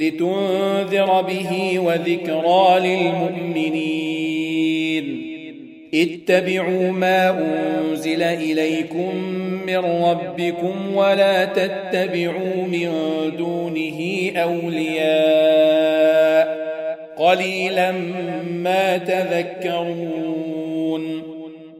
لتنذر به وذكرى للمؤمنين. اتبعوا ما أنزل إليكم من ربكم ولا تتبعوا من دونه أولياء. قليلا ما تذكرون.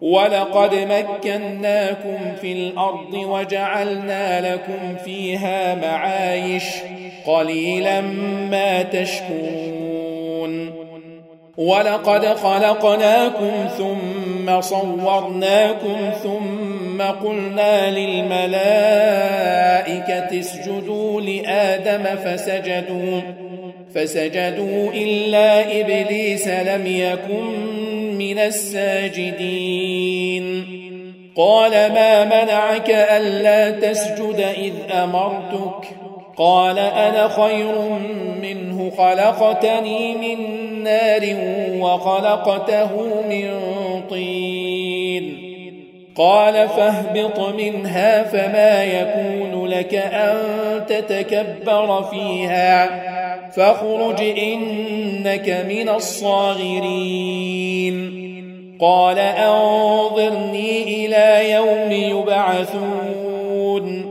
ولقد مكناكم في الأرض وجعلنا لكم فيها معايش قليلا ما تشكرون. ولقد خلقناكم ثم صورناكم ثم قلنا للملائكة اسجدوا لآدم فسجدوا فسجدوا إلا إبليس لم يكن من الساجدين. قال ما منعك ألا تسجد إذ أمرتك؟ قال أنا خير منه خلقتني من نار وخلقته من طين. قال فاهبط منها فما يكون لك أن تتكبر فيها. فاخرج إنك من الصاغرين. قال أنظرني إلى يوم يبعثون.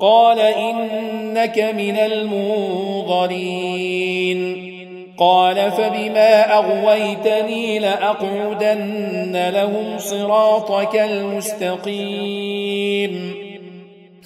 قال إنك من المنظرين. قال فبما أغويتني لأقعدن لهم صراطك المستقيم.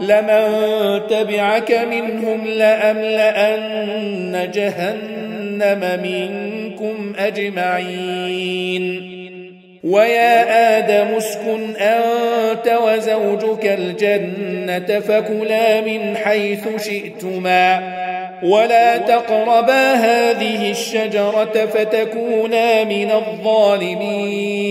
لمن تبعك منهم لأملأن جهنم منكم أجمعين. ويا آدم اسكن أنت وزوجك الجنة فكلا من حيث شئتما ولا تقربا هذه الشجرة فتكونا من الظالمين.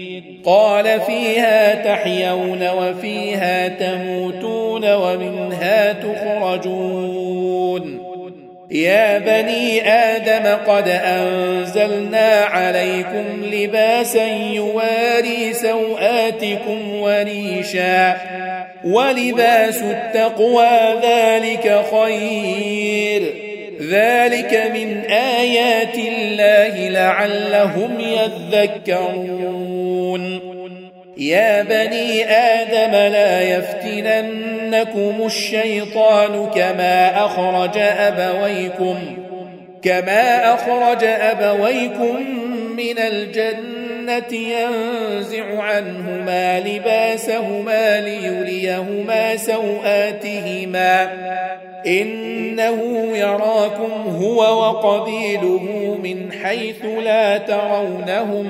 قال فيها تحيون وفيها تموتون ومنها تخرجون. يا بني آدم قد أنزلنا عليكم لباسا يواري سوآتكم وريشا. ولباس التقوى ذلك خير. ذلك من آيات الله لعلهم يذكرون. يا بني آدم لا يفتننكم الشيطان كما أخرج أبويكم كما أخرج أبويكم من الجنة ينزع عنهما لباسهما ليريهما سوآتهما. إنه يراكم هو وقبيله من حيث لا ترونهم.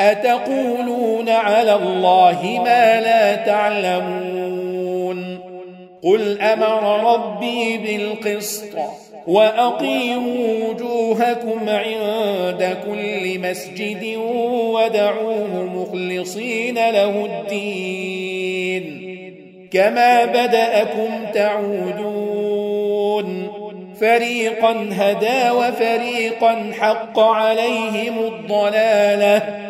أتقولون على الله ما لا تعلمون؟ قل أمر ربي بالقسط وأقيموا وجوهكم عند كل مسجد ودعوه مخلصين له الدين. كما بدأكم تعودون. فريقا هدى وفريقا حق عليهم الضلالة.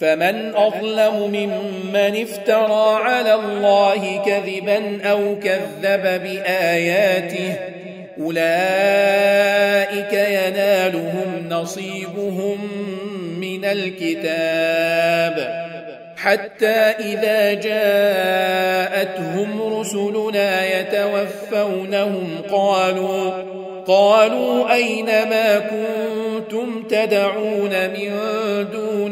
فمن أظلم ممن افترى على الله كذبا أو كذب بآياته أولئك ينالهم نصيبهم من الكتاب. حتى إذا جاءتهم رسلنا يتوفونهم قالوا قالوا أين ما كنتم تدعون من دون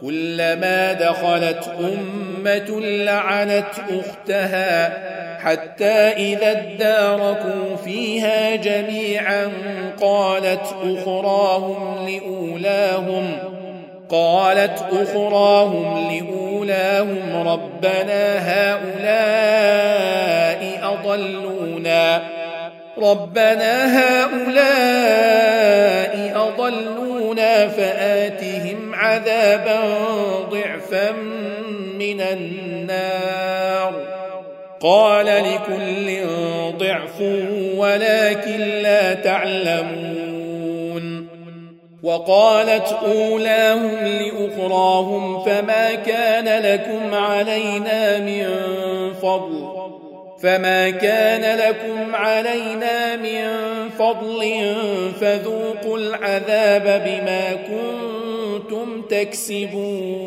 كلما دخلت أمة لعنت أختها حتى إذا اداركوا فيها جميعا قالت أخراهم لأولاهم قالت أخراهم لأولاهم ربنا هؤلاء أضلونا. ربنا هؤلاء أضلونا فآتهم عذابا ضعفا من النار. قال لكل ضعف ولكن لا تعلمون. وقالت أولاهم لأخراهم فما كان لكم علينا من فضل. فما كان لكم علينا من فضل فذوقوا العذاب بما كنتم تكسبون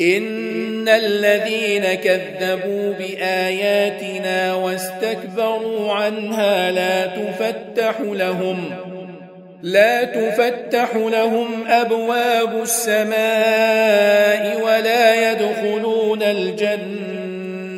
ان الذين كذبوا باياتنا واستكبروا عنها لا تفتح لهم لا تفتح لهم ابواب السماء ولا يدخلون الجنه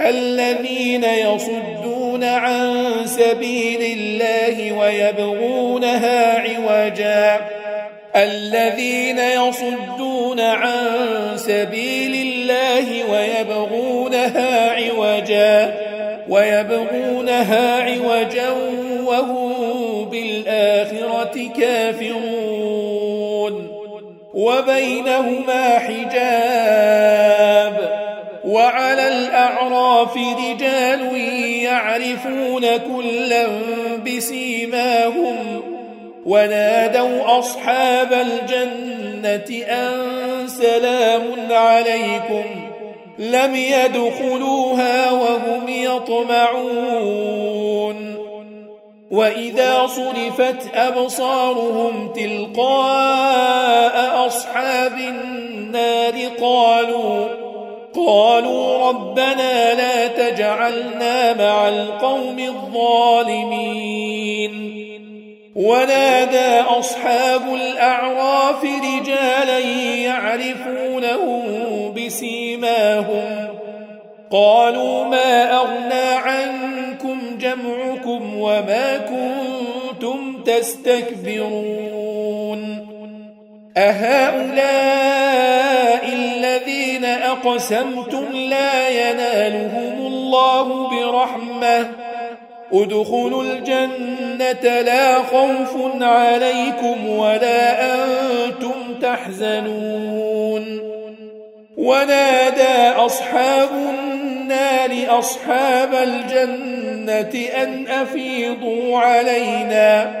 الذين يصدون عن سبيل الله ويبغونها عوجا. الذين يصدون عن سبيل الله ويبغونها عوجا. ويبغونها عوجا وهم بالآخرة كافرون. وبينهما حجاب. وعلى الأعراف رجال يعرفون كلا بسيماهم ونادوا أصحاب الجنة أن سلام عليكم لم يدخلوها وهم يطمعون وإذا صرفت أبصارهم تلقاء أصحاب النار قالوا قالوا ربنا لا تجعلنا مع القوم الظالمين. ونادى أصحاب الأعراف رجالا يعرفونه بسيماهم. قالوا ما أغنى عنكم جمعكم وما كنتم تستكبرون. أهؤلاء الذين أقسمتم لا ينالهم الله برحمة؟ ادخلوا الجنة لا خوف عليكم ولا أنتم تحزنون. ونادى أصحاب النار أصحاب الجنة أن أفيضوا علينا.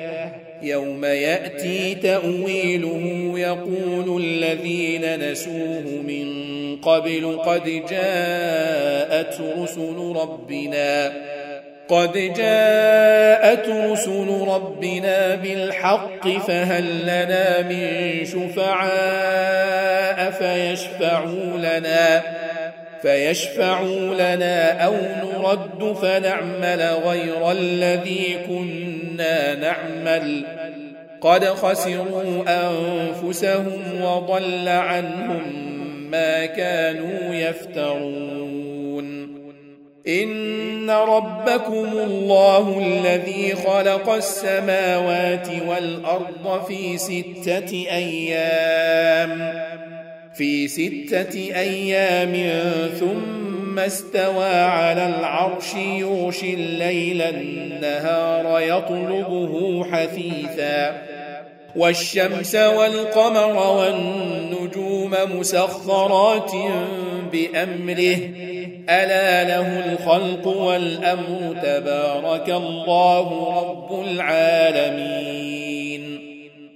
يوم يأتي تأويله يقول الذين نسوه من قبل قد جاءت رسل ربنا قد جاءت رسل ربنا بالحق فهل لنا من شفعاء فيشفعوا لنا فيشفعوا لنا أو نرد فنعمل غير الذي كنا نعمل. قد خسروا أنفسهم وضل عنهم ما كانوا يفترون. إن ربكم الله الذي خلق السماوات والأرض في ستة أيام. في ستة أيام ثم استوى على العرش يغشي الليل النهار يطلبه حثيثا. والشمس والقمر والنجوم مسخرات بأمره. ألا له الخلق والأمر. تبارك الله رب العالمين.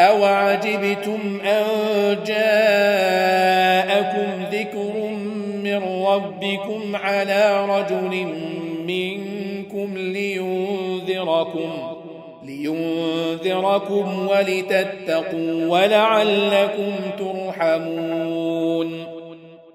اوعجبتم ان جاءكم ذكر من ربكم على رجل منكم لينذركم لينذركم ولتتقوا ولعلكم ترحمون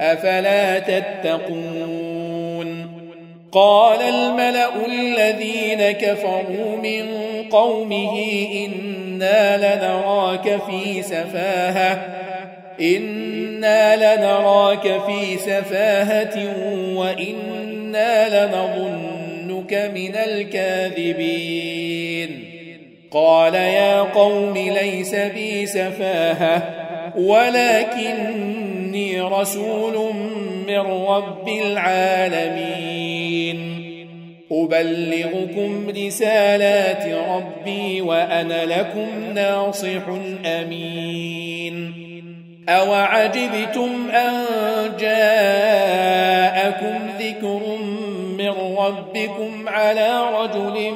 أفلا تتقون؟ قال الملأ الذين كفروا من قومه إنا لنراك في سفاهة إنا لنراك في سفاهة وإنا لنظنك من الكاذبين. قال يا قوم ليس بي سفاهة. ولكني رسول من رب العالمين. أبلغكم رسالات ربي وأنا لكم ناصح أمين. أوعجبتم أن جاءكم ذكر من ربكم على رجل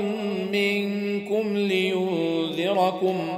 منكم لينذركم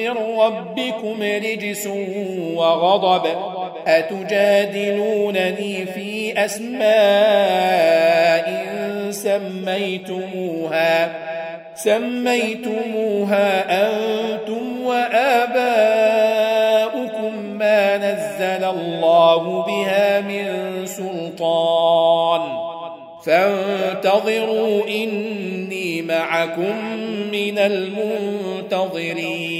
من ربكم رجس وغضب أتجادلونني في أسماء سميتموها؟ سميتموها أنتم وآباؤكم ما نزل الله بها من سلطان. فانتظروا إني معكم من المنتظرين.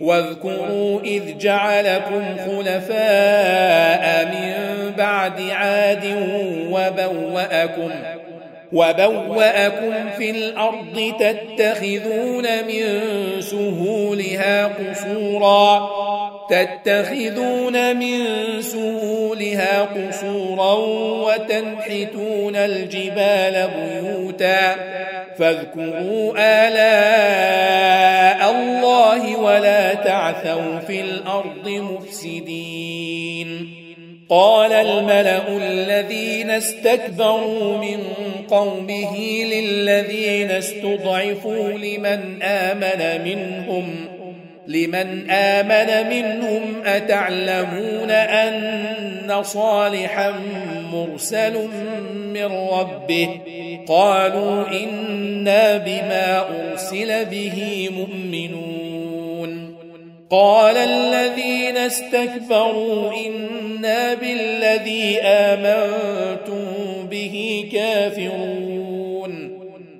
واذكروا إذ جعلكم خلفاء من بعد عاد وبوأكم وبوأكم في الأرض تتخذون من سهولها قصورا تتخذون من سهولها قصورا وتنحتون الجبال بيوتا فاذكروا آلاء الله ولا تعثوا في الأرض مفسدين. قال الملأ الذين استكبروا من قومه للذين استضعفوا لمن آمن منهم لمن آمن منهم أتعلمون أن صالحا مرسل من ربه؟ قالوا إنا بما أرسل به مؤمنون. قال الذين استكبروا إنا بالذي آمنتم به كافرون.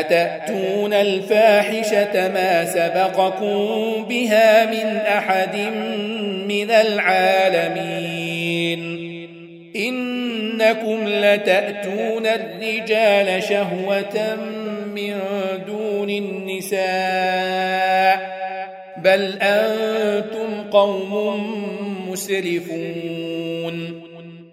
أتأتون الفاحشة ما سبقكم بها من أحد من العالمين؟ إنكم لتأتون الرجال شهوة من دون النساء بل أنتم قوم مسرفون.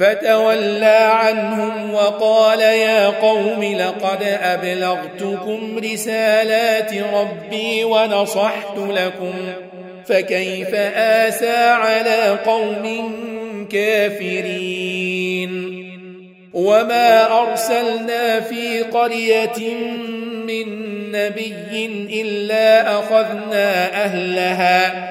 فتولى عنهم وقال يا قوم لقد أبلغتكم رسالات ربي ونصحت لكم فكيف آسى على قوم كافرين؟ وما أرسلنا في قرية من نبي إلا أخذنا أهلها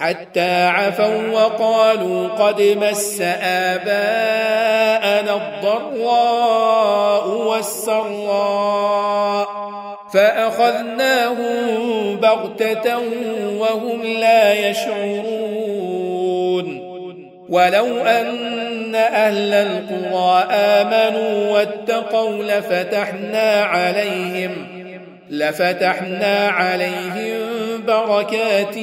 حتى عفوا وقالوا قد مس آباءنا الضراء والسراء فأخذناهم بغتة وهم لا يشعرون ولو أن أهل القرى آمنوا واتقوا لفتحنا عليهم لفتحنا عليهم بركات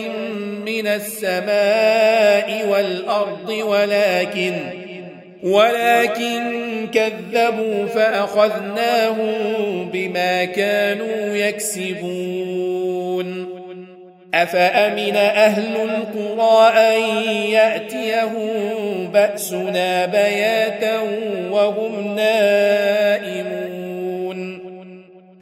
من السماء والأرض ولكن ولكن كذبوا فأخذناهم بما كانوا يكسبون. أفأمن أهل القرى أن يأتيهم بأسنا بياتا وهم نائمون؟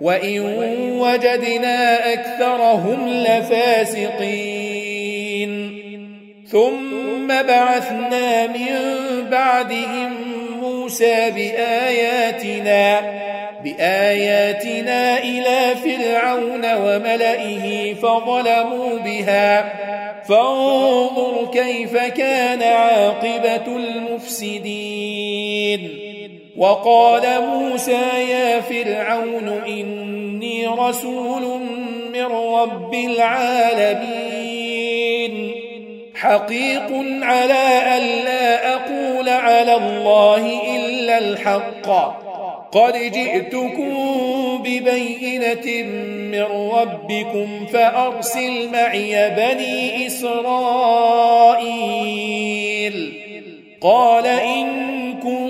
وإن وجدنا أكثرهم لفاسقين. ثم بعثنا من بعدهم موسى بآياتنا بآياتنا إلى فرعون وملئه فظلموا بها. فانظر كيف كان عاقبة المفسدين. وقال موسى يا فرعون إني رسول من رب العالمين. حقيق على ألا أقول على الله إلا الحق. قد جئتكم ببينة من ربكم فأرسل معي بني إسرائيل. قال إن كنت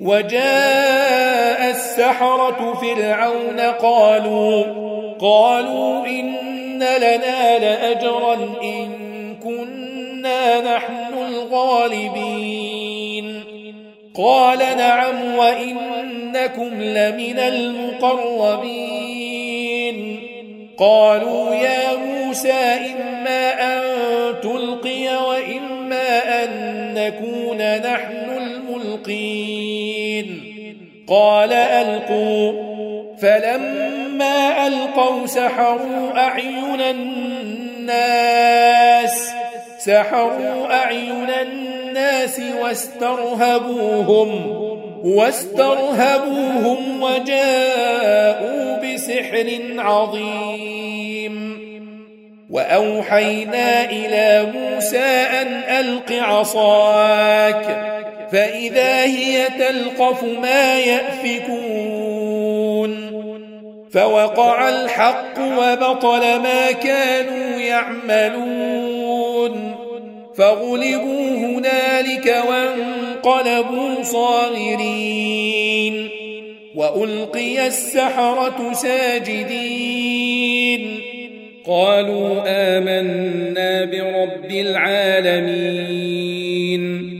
وجاء السحرة فرعون قالوا قالوا إن لنا لأجرا إن كنا نحن الغالبين. قال نعم وإنكم لمن المقربين. قالوا يا موسى إما قال ألقوا. فلما ألقوا سحروا أعين الناس. سحروا أعين الناس واسترهبوهم. واسترهبوهم وجاءوا بسحر عظيم. وأوحينا إلى موسى أن ألق عصاك. فإذا هي تلقف ما يأفكون. فوقع الحق وبطل ما كانوا يعملون. فغلبوا هنالك وانقلبوا صاغرين. وألقي السحرة ساجدين. قالوا آمنا برب العالمين.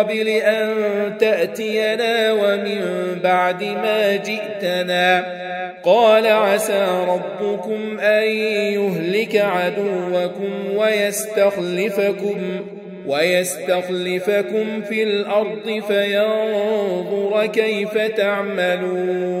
قبل أن تأتينا ومن بعد ما جئتنا. قال عسى ربكم أن يهلك عدوكم ويستخلفكم ويستخلفكم في الأرض فينظر كيف تعملون.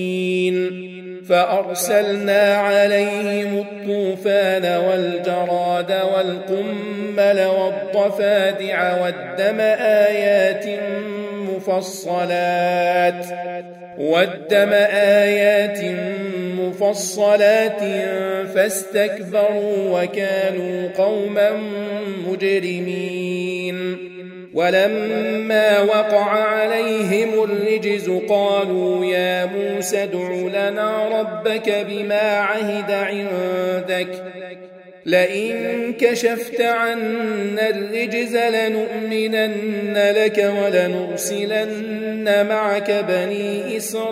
فأرسلنا عليهم الطوفان والجراد والقمل والضفادع والدم آيات مفصلات والدم آيات مفصلات فاستكبروا وكانوا قوما مجرمين ولما وقع عليهم الرجز قالوا يا موسى ادع لنا ربك بما عهد عندك. لئن كشفت عنا الرجز لنؤمنن لك ولنرسلن معك بني إسرائيل.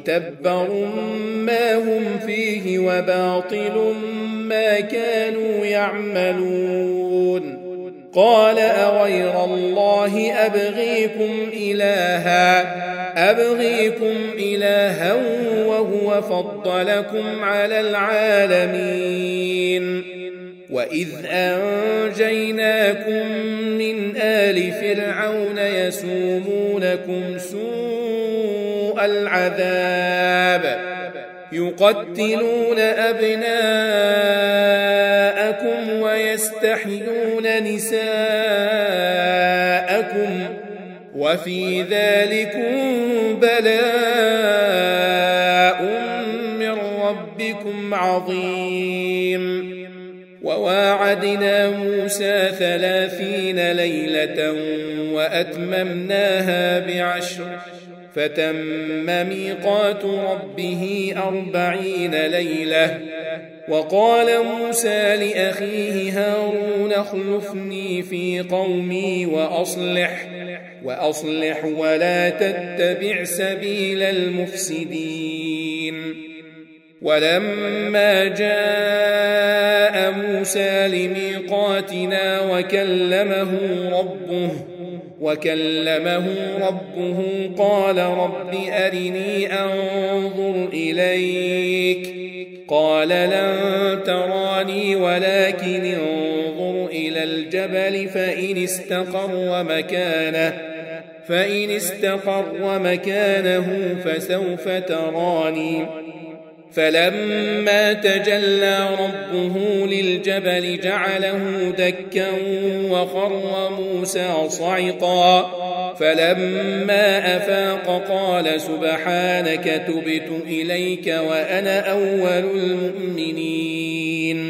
متبر ما هم فيه وباطل ما كانوا يعملون قال أغير الله أبغيكم إلها أبغيكم إلها وهو فضلكم على العالمين وإذ أنجيناكم من آل فرعون يسومونكم سوء العذاب يقتلون أبناءكم ويستحيون نساءكم وفي ذلكم بلاء من ربكم عظيم. وواعدنا موسى ثلاثين ليلة وأتممناها بعشر فتم ميقات ربه أربعين ليلة وقال موسى لأخيه هارون اخلفني في قومي وأصلح وأصلح ولا تتبع سبيل المفسدين. ولما جاء موسى لميقاتنا وكلمه ربه وكلمه ربه قال رب أرني أنظر إليك قال لن تراني ولكن انظر إلى الجبل فإن استقر مكانه فإن استقر مكانه فسوف تراني فلما تجلى ربه للجبل جعله دكا وخر موسى صعقا. فلما أفاق قال سبحانك تبت إليك وأنا أول المؤمنين.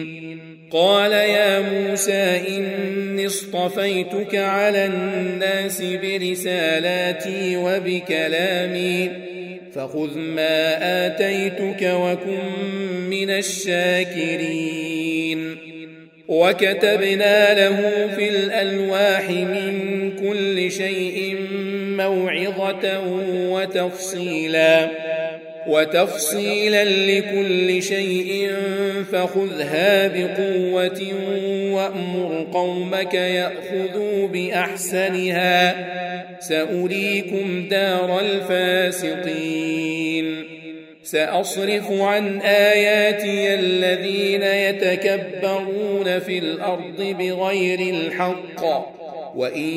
قال يا موسى إني اصطفيتك على الناس برسالاتي وبكلامي. فخذ ما آتيتك وكن من الشاكرين. وكتبنا له في الألواح من كل شيء موعظة وتفصيلا. وتفصيلا لكل شيء فخذها بقوة وأمر قومك يأخذوا بأحسنها. سأريكم دار الفاسقين. سأصرف عن آياتي الذين يتكبرون في الأرض بغير الحق. وإن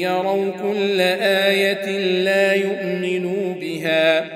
يروا كل آية لا يؤمنوا بها.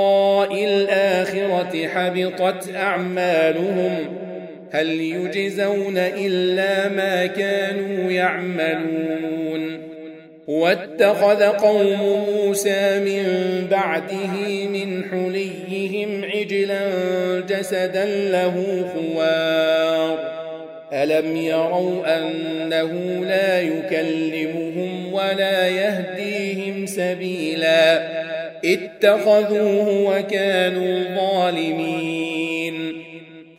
الاخره حبطت اعمالهم هل يجزون الا ما كانوا يعملون واتخذ قوم موسى من بعده من حليهم عجلا جسدا له خوار الم يروا انه لا يكلمهم ولا يهديهم سبيلا اتخذوه وكانوا ظالمين.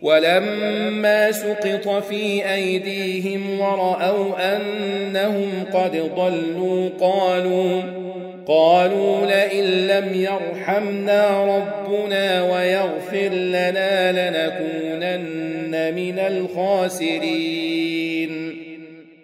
ولما سقط في أيديهم ورأوا أنهم قد ضلوا قالوا قالوا لئن لم يرحمنا ربنا ويغفر لنا لنكونن من الخاسرين.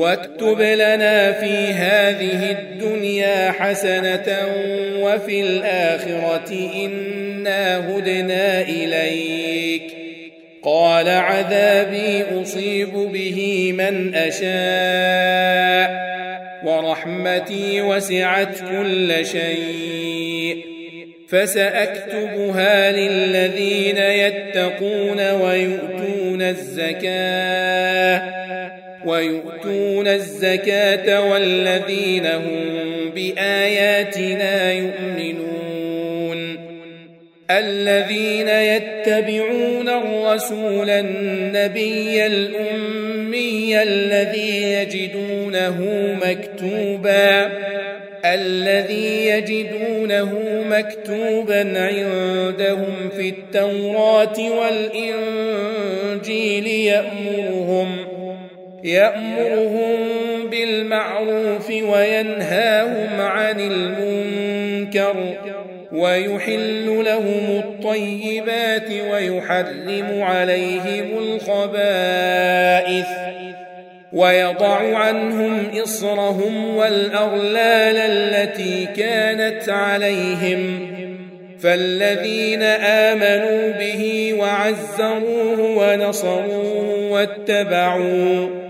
واكتب لنا في هذه الدنيا حسنه وفي الاخره انا هدنا اليك قال عذابي اصيب به من اشاء ورحمتي وسعت كل شيء فساكتبها للذين يتقون ويؤتون الزكاه ويؤتون الزكاة والذين هم بآياتنا يؤمنون. الذين يتبعون الرسول النبي الأمي الذي يجدونه مكتوبا الذي يجدونه مكتوبا عندهم في التوراة والإنجيل يامرهم يأمرهم بالمعروف وينهاهم عن المنكر ويحل لهم الطيبات ويحرم عليهم الخبائث ويضع عنهم إصرهم والأغلال التي كانت عليهم فالذين آمنوا به وعزروه ونصروه واتبعوا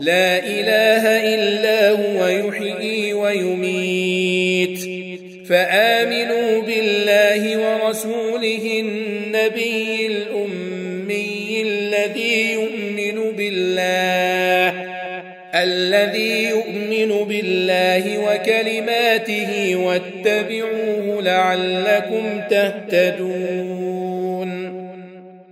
لا إله إلا هو يحيي ويميت. فآمنوا بالله ورسوله النبي الأمي الذي يؤمن بالله الذي يؤمن بالله وكلماته واتبعوه لعلكم تهتدون.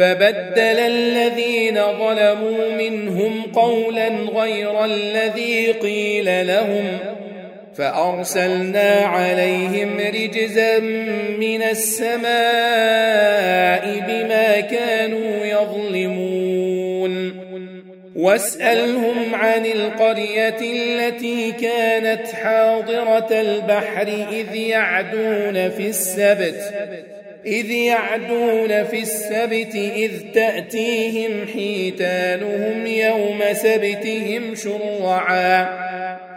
فبدل الذين ظلموا منهم قولا غير الذي قيل لهم فأرسلنا عليهم رجزا من السماء بما كانوا يظلمون. واسألهم عن القرية التي كانت حاضرة البحر إذ يعدون في السبت إذ يعدون في السبت إذ تأتيهم حيتانهم يوم سبتهم شرعا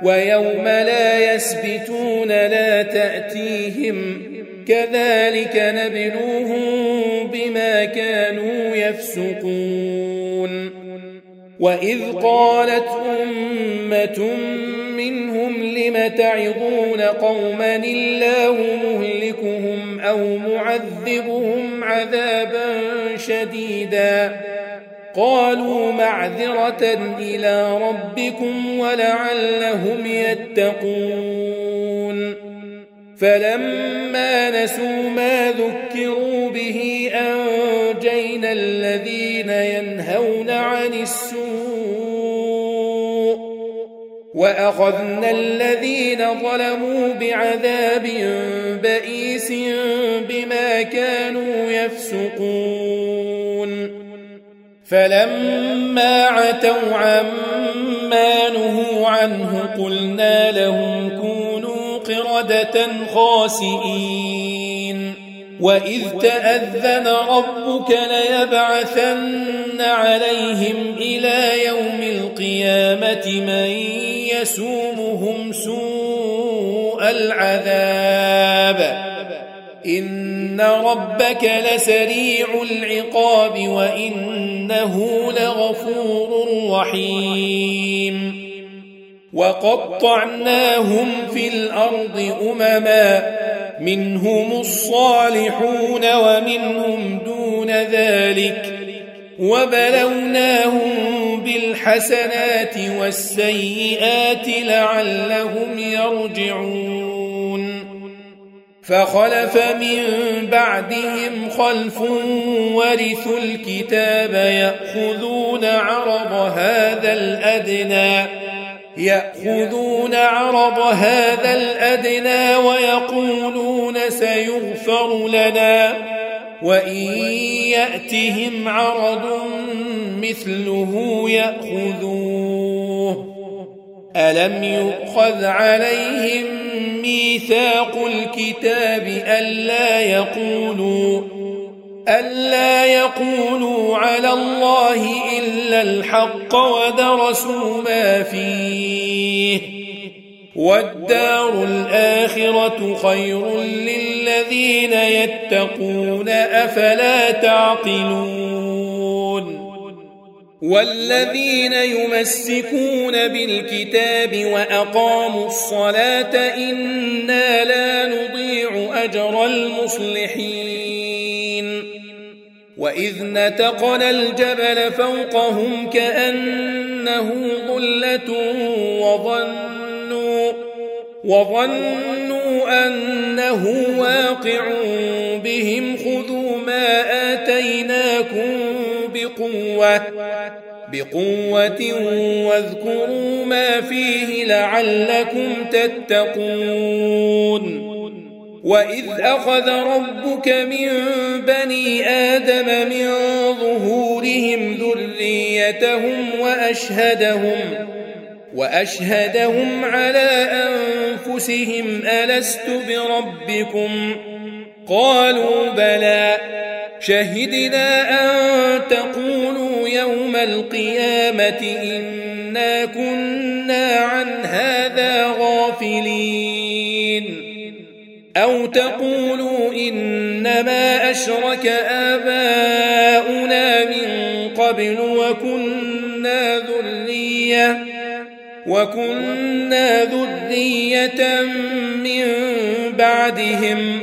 ويوم لا يسبتون لا تأتيهم كذلك نبلوهم بما كانوا يفسقون وإذ قالت أمة منهم لم تعظون قوما الله مهلكهم أو معذبهم عذابا شديدا قالوا معذرة إلى ربكم ولعلهم يتقون فلما نسوا ما ذكروا به أنجينا الذين ينهون عن السوء وأخذنا الذين ظلموا بعذاب بئيس بما كانوا يفسقون. فلما عتوا عما نهوا عنه قلنا لهم كونوا قردة خاسئين. وإذ تأذن ربك ليبعثن عليهم إلى يوم القيامة من يسومهم سوء العذاب. إن ربك لسريع العقاب وإنه لغفور رحيم. وقطعناهم في الأرض أمما منهم الصالحون ومنهم دون ذلك. وبلوناهم بالحسنات والسيئات لعلهم يرجعون. فخلف من بعدهم خلف ورثوا الكتاب يأخذون عرض هذا الأدنى يأخذون عرض هذا الأدنى ويقولون سيغفر لنا. وإن يأتهم عرض مثله يأخذوه. ألم يؤخذ عليهم ميثاق الكتاب ألا يقولوا ألا يقولوا على الله إلا الحق ودرسوا ما فيه. والدار الآخرة خير للذين يتقون أفلا تعقلون؟ والذين يمسكون بالكتاب وأقاموا الصلاة إنا لا نضيع أجر المصلحين. وإذ نتقنا الجبل فوقهم كأنه ظلة وظنوا وظنوا أنه واقع بهم خذوا ما آتيناكم بقوة بقوة واذكروا ما فيه لعلكم تتقون. وإذ أخذ ربك من بني آدم من ظهورهم ذريتهم وأشهدهم وأشهدهم على أنفسهم ألست بربكم؟ قالوا بلى. شهدنا أن تقولوا يوم القيامة إنا كنا عن هذا غافلين. أو تقولوا إنما أشرك آباؤنا من قبل وكنا ذرية. وكنا ذرية من بعدهم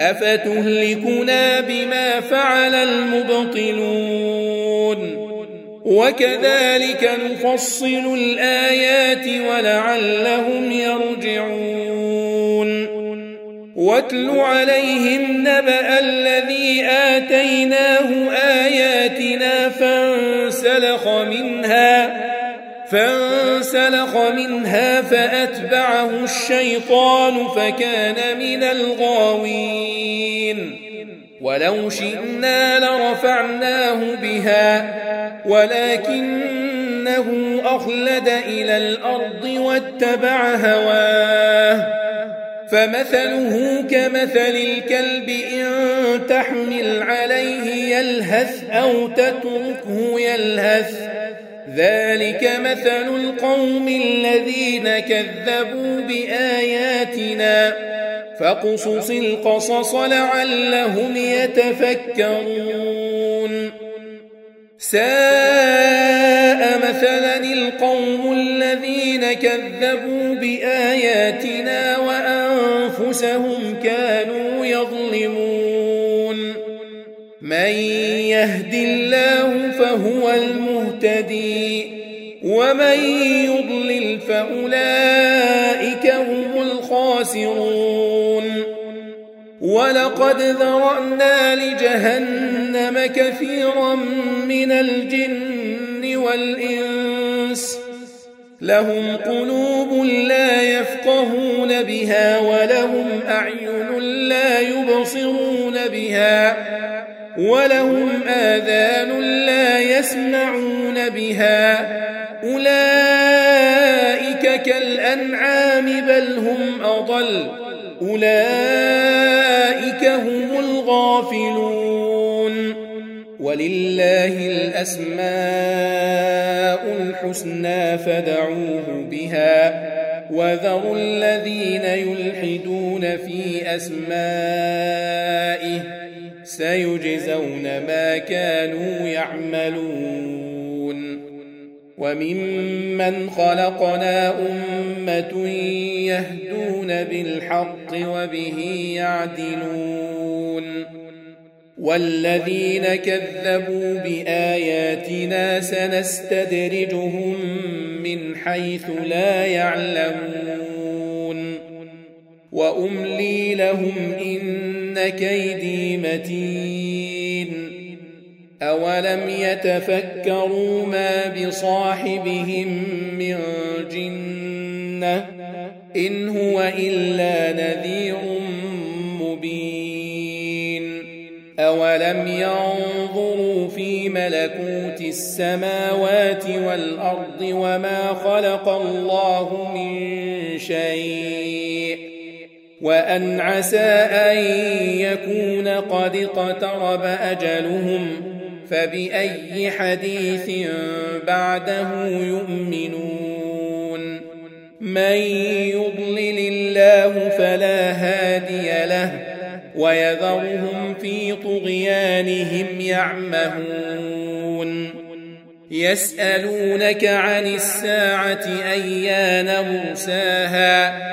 أفتهلكنا بما فعل المبطلون؟ وكذلك نفصل الآيات ولعلهم يرجعون. واتل عليهم نبأ الذي آتيناه آياتنا فانسلخ منها فانسلخ منها فأتبعه الشيطان فكان من الغاوين. ولو شئنا لرفعناه بها ولكن إنه أخلد إلى الأرض واتبع هواه. فمثله كمثل الكلب إن تحمل عليه يلهث أو تتركه يلهث. ذلك مثل القوم الذين كذبوا بآياتنا. فاقصص القصص لعلهم يتفكرون. ساء مثلا القوم الذين كذبوا بآياتنا وأنفسهم كانوا يظلمون. من يهد الله فهو المهتدي ومن يضلل فأولئك هم الخاسرون ولقد ذرأنا لجهنم كثيرا من الجن والإنس لهم قلوب لا يفقهون بها ولهم أعين لا يبصرون بها ولهم آذان لا يسمعون بها. أولئك كالأنعام بل هم أضل. أولئك هم الغافلون. ولله الأسماء الحسنى فدعوه بها. وذروا الذين يلحدون في أسمائه سيجزون ما كانوا يعملون. وممن خلقنا أمة يهدون بالحق وبه يعدلون. والذين كذبوا بآياتنا سنستدرجهم من حيث لا يعلمون. وأملي لهم إن كيدي متين أولم يتفكروا ما بصاحبهم من جنة إن هو إلا نذير مبين أولم ينظروا في ملكوت السماوات والأرض وما خلق الله من شيء وأن عسى أن يكون قد اقترب أجلهم فبأي حديث بعده يؤمنون؟ من يضلل الله فلا هادي له ويذرهم في طغيانهم يعمهون. يسألونك عن الساعة أيان مرساها؟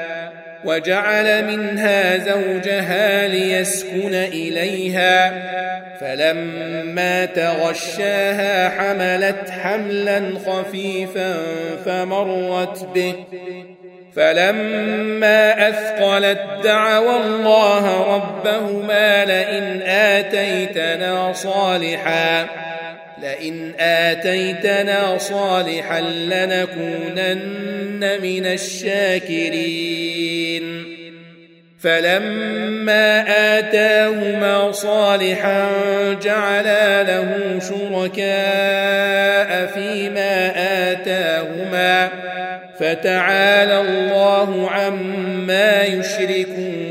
وجعل منها زوجها ليسكن إليها. فلما تغشاها حملت حملا خفيفا فمرت به. فلما أثقلت دعوا الله ربهما لئن آتيتنا صالحا. لئن آتيتنا صالحا لنكونن من الشاكرين. فلما آتاهما صالحا جعلا له شركاء فيما آتاهما. فتعالى الله عما يشركون.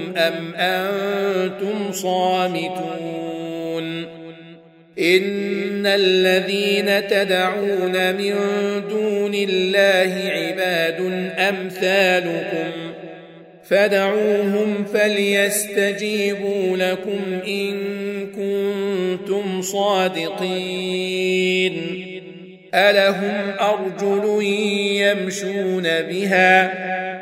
ام أنتم صامتون ان الذين تدعون من دون الله عباد امثالكم فدعوهم فليستجيبوا لكم ان كنتم صادقين الهم ارجل يمشون بها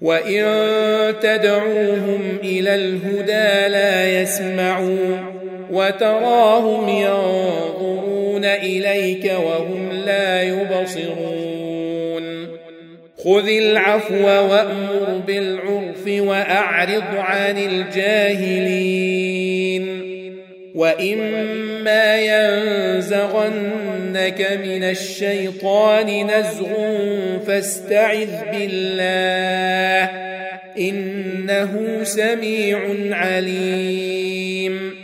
وان تدعوهم إلى الهدى لا يسمعون وتراهم ينظرون اليك وهم لا يبصرون خذ العفو وامر بالعرف واعرض عن الجاهلين واما ينزغنك من الشيطان نزغ فاستعذ بالله انه سميع عليم.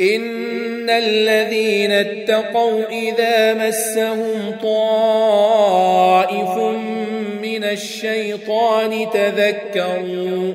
ان الذين اتقوا اذا مسهم طائف من الشيطان تذكروا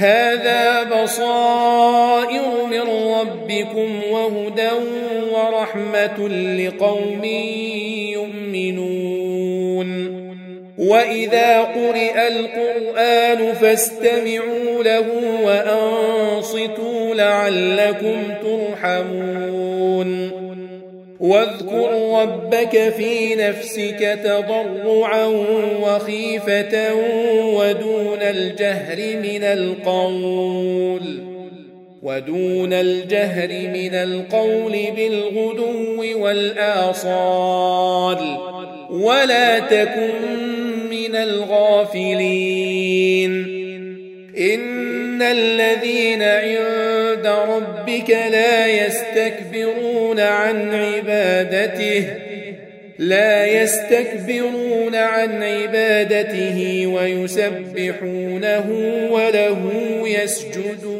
هذا بصائر من ربكم وهدى ورحمة لقوم يؤمنون. وإذا قرئ القرآن فاستمعوا له وأنصتوا لعلكم ترحمون. واذكر ربك في نفسك تضرعا وخيفة ودون الجهر من القول ودون الجهر من القول بالغدو والآصال ولا تكن من الغافلين. إن الذين عند ربك لا يستكبرون عن عبادته لا يستكبرون عن عبادته ويسبحونه وله يسجدون.